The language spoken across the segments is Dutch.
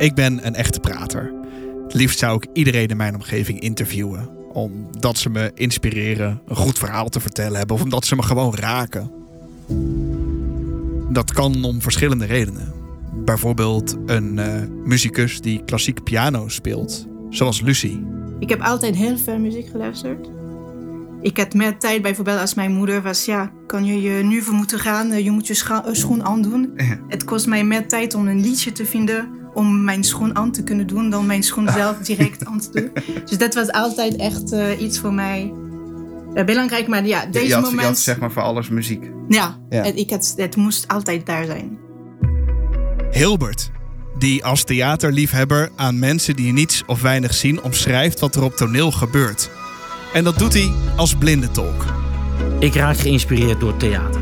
Ik ben een echte prater. Het liefst zou ik iedereen in mijn omgeving interviewen. Omdat ze me inspireren, een goed verhaal te vertellen hebben of omdat ze me gewoon raken. Dat kan om verschillende redenen. Bijvoorbeeld een uh, muzikus die klassiek piano speelt, zoals Lucie. Ik heb altijd heel veel muziek geluisterd. Ik had meer tijd bijvoorbeeld als mijn moeder was, ja, kan je je nu voor moeten gaan, je moet je schoen aandoen. Het kost mij meer tijd om een liedje te vinden om mijn schoen aan te kunnen doen dan mijn schoen zelf direct aan te doen. Dus dat was altijd echt uh, iets voor mij uh, belangrijk. Maar ja, deze je had, moment... Je had zeg maar voor alles muziek. Ja, ja. Het, ik had, het moest altijd daar zijn. Hilbert, die als theaterliefhebber aan mensen die niets of weinig zien omschrijft wat er op toneel gebeurt. En dat doet hij als blinde tolk. Ik raak geïnspireerd door theater,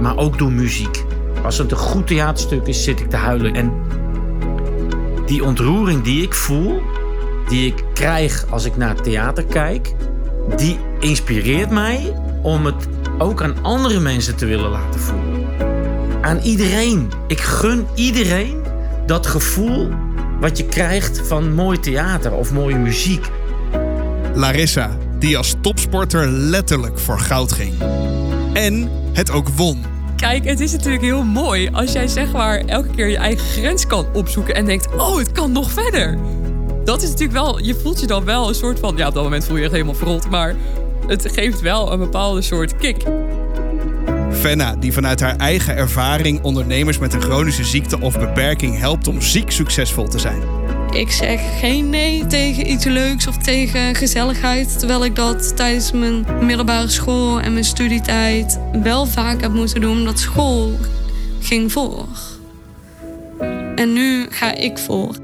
maar ook door muziek. Als het een goed theaterstuk is, zit ik te huilen. En die ontroering die ik voel, die ik krijg als ik naar theater kijk, die inspireert mij om het ook aan andere mensen te willen laten voelen. Aan iedereen. Ik gun iedereen dat gevoel wat je krijgt van mooi theater of mooie muziek. Larissa, die als topsporter letterlijk voor goud ging. En het ook won. Kijk, het is natuurlijk heel mooi als jij zeg maar elke keer je eigen grens kan opzoeken en denkt: oh, het kan nog verder. Dat is natuurlijk wel, je voelt je dan wel een soort van, ja, op dat moment voel je je echt helemaal verrot, maar het geeft wel een bepaalde soort kick. Fenna, die vanuit haar eigen ervaring ondernemers met een chronische ziekte of beperking helpt om ziek succesvol te zijn. Ik zeg geen nee tegen iets leuks of tegen gezelligheid. Terwijl ik dat tijdens mijn middelbare school en mijn studietijd wel vaak heb moeten doen, omdat school ging voor. En nu ga ik voor.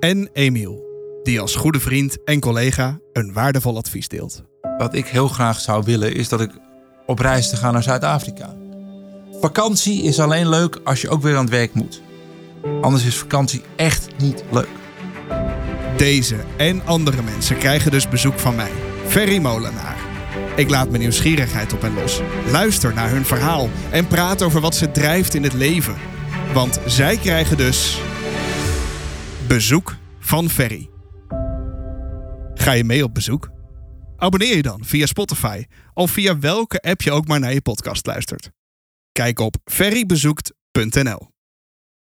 En Emiel, die als goede vriend en collega een waardevol advies deelt. Wat ik heel graag zou willen is dat ik op reis te gaan naar Zuid-Afrika. Vakantie is alleen leuk als je ook weer aan het werk moet. Anders is vakantie echt niet leuk. Deze en andere mensen krijgen dus bezoek van mij, Ferry Molenaar. Ik laat mijn nieuwsgierigheid op hen los. Luister naar hun verhaal en praat over wat ze drijft in het leven. Want zij krijgen dus bezoek van Ferry. Ga je mee op bezoek? Abonneer je dan via Spotify of via welke app je ook maar naar je podcast luistert. Kijk op ferrybezoekt.nl.